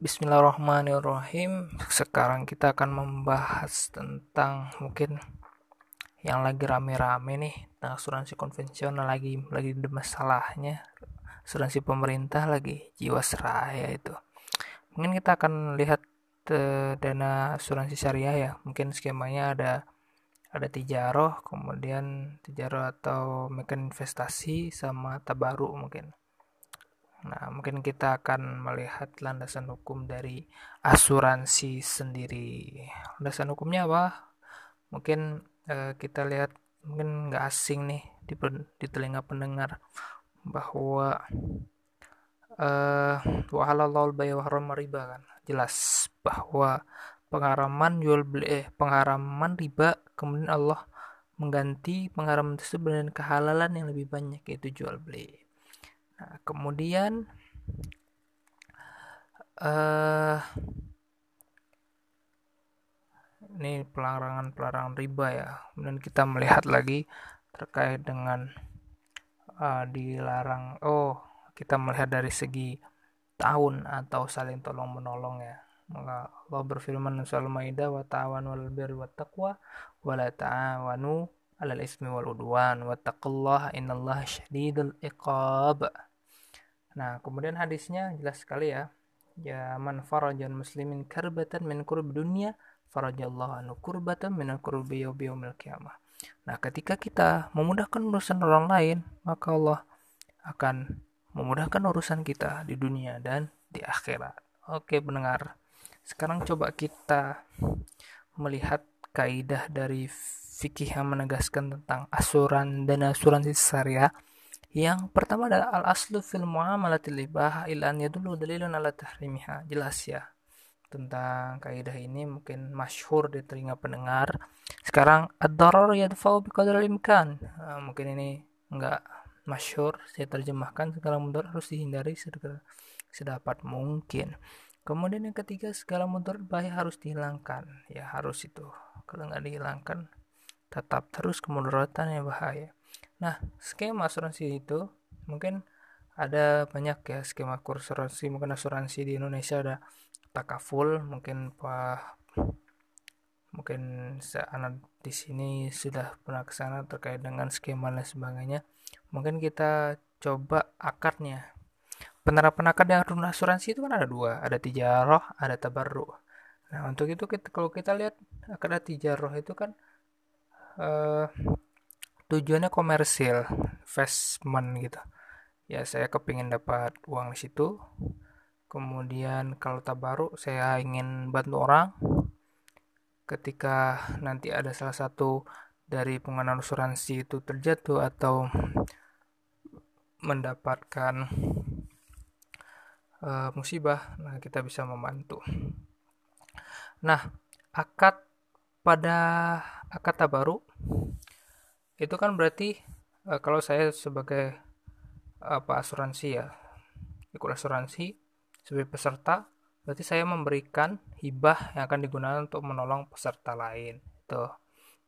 Bismillahirrahmanirrahim. Sekarang kita akan membahas tentang mungkin yang lagi rame-rame nih tentang asuransi konvensional lagi lagi ada masalahnya. Asuransi pemerintah lagi jiwasraya itu. Mungkin kita akan lihat uh, dana asuransi syariah ya. Mungkin skemanya ada ada tijaroh kemudian tijaroh atau mekan investasi sama tabaru mungkin Nah, mungkin kita akan melihat landasan hukum dari asuransi sendiri. Landasan hukumnya apa? Mungkin eh, kita lihat mungkin nggak asing nih di, di telinga pendengar bahwa eh wahalallahu bay riba kan. Jelas bahwa pengharaman jual beli eh pengharaman riba kemudian Allah mengganti pengharaman tersebut dengan kehalalan yang lebih banyak yaitu jual beli. Kemudian uh, ini pelarangan-pelarangan riba ya. Kemudian kita melihat lagi terkait dengan uh, dilarang. Oh, kita melihat dari segi tahun atau saling tolong menolong ya. Maka Allah berfirman di surah Al-Maidah wa ta'awanu 'alal birri wat taqwa wa la ta'awanu 'alal ismi wal udwan wattaqullaha innallaha syadidul iqab. Nah, kemudian hadisnya jelas sekali ya. Ya man farajan muslimin karbatan min kurb dunia farajallahu anu kurbatan min kurbi yaumil qiyamah. Nah, ketika kita memudahkan urusan orang lain, maka Allah akan memudahkan urusan kita di dunia dan di akhirat. Oke, pendengar. Sekarang coba kita melihat kaidah dari fikih yang menegaskan tentang asuran dan asuransi syariah yang pertama adalah al aslu fil muamalatil ibah ilan yadullu dalilun ala tahrimiha. Jelas ya tentang kaidah ini mungkin masyhur di telinga pendengar. Sekarang ad-darar yadfa'u biqadri imkan. Nah, mungkin ini enggak masyhur saya terjemahkan segala mudarat harus dihindari sedapat mungkin. Kemudian yang ketiga segala mudarat bahaya harus dihilangkan. Ya harus itu. Kalau nggak dihilangkan tetap terus kemudaratan yang bahaya. Nah, skema asuransi itu mungkin ada banyak ya skema asuransi mungkin asuransi di Indonesia ada takaful mungkin pak mungkin anak di sini sudah pernah ke sana terkait dengan skema dan sebagainya. Mungkin kita coba akarnya. Penerapan akad yang asuransi itu kan ada dua ada tijaroh ada tabarru nah untuk itu kita, kalau kita lihat akad tijaroh itu kan uh, tujuannya komersil investment gitu. Ya saya kepingin dapat uang di situ. Kemudian kalau tabaru saya ingin bantu orang. Ketika nanti ada salah satu dari pengguna asuransi itu terjatuh atau mendapatkan uh, musibah nah kita bisa membantu. Nah akad pada akad tabaru itu kan berarti uh, kalau saya sebagai apa asuransi ya ikut asuransi sebagai peserta berarti saya memberikan hibah yang akan digunakan untuk menolong peserta lain itu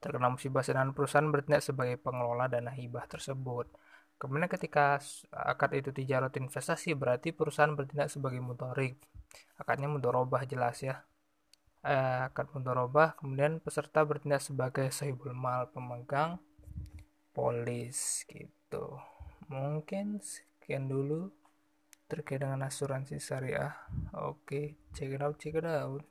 terkena musibah sedangkan perusahaan bertindak sebagai pengelola dana hibah tersebut. Kemudian ketika akad itu tijarot investasi berarti perusahaan bertindak sebagai mutorik. Akadnya mudorobah jelas ya. Eh, akad mudorobah kemudian peserta bertindak sebagai sahibul mal pemegang polis gitu. Mungkin sekian dulu terkait dengan asuransi syariah. Oke check it out check it out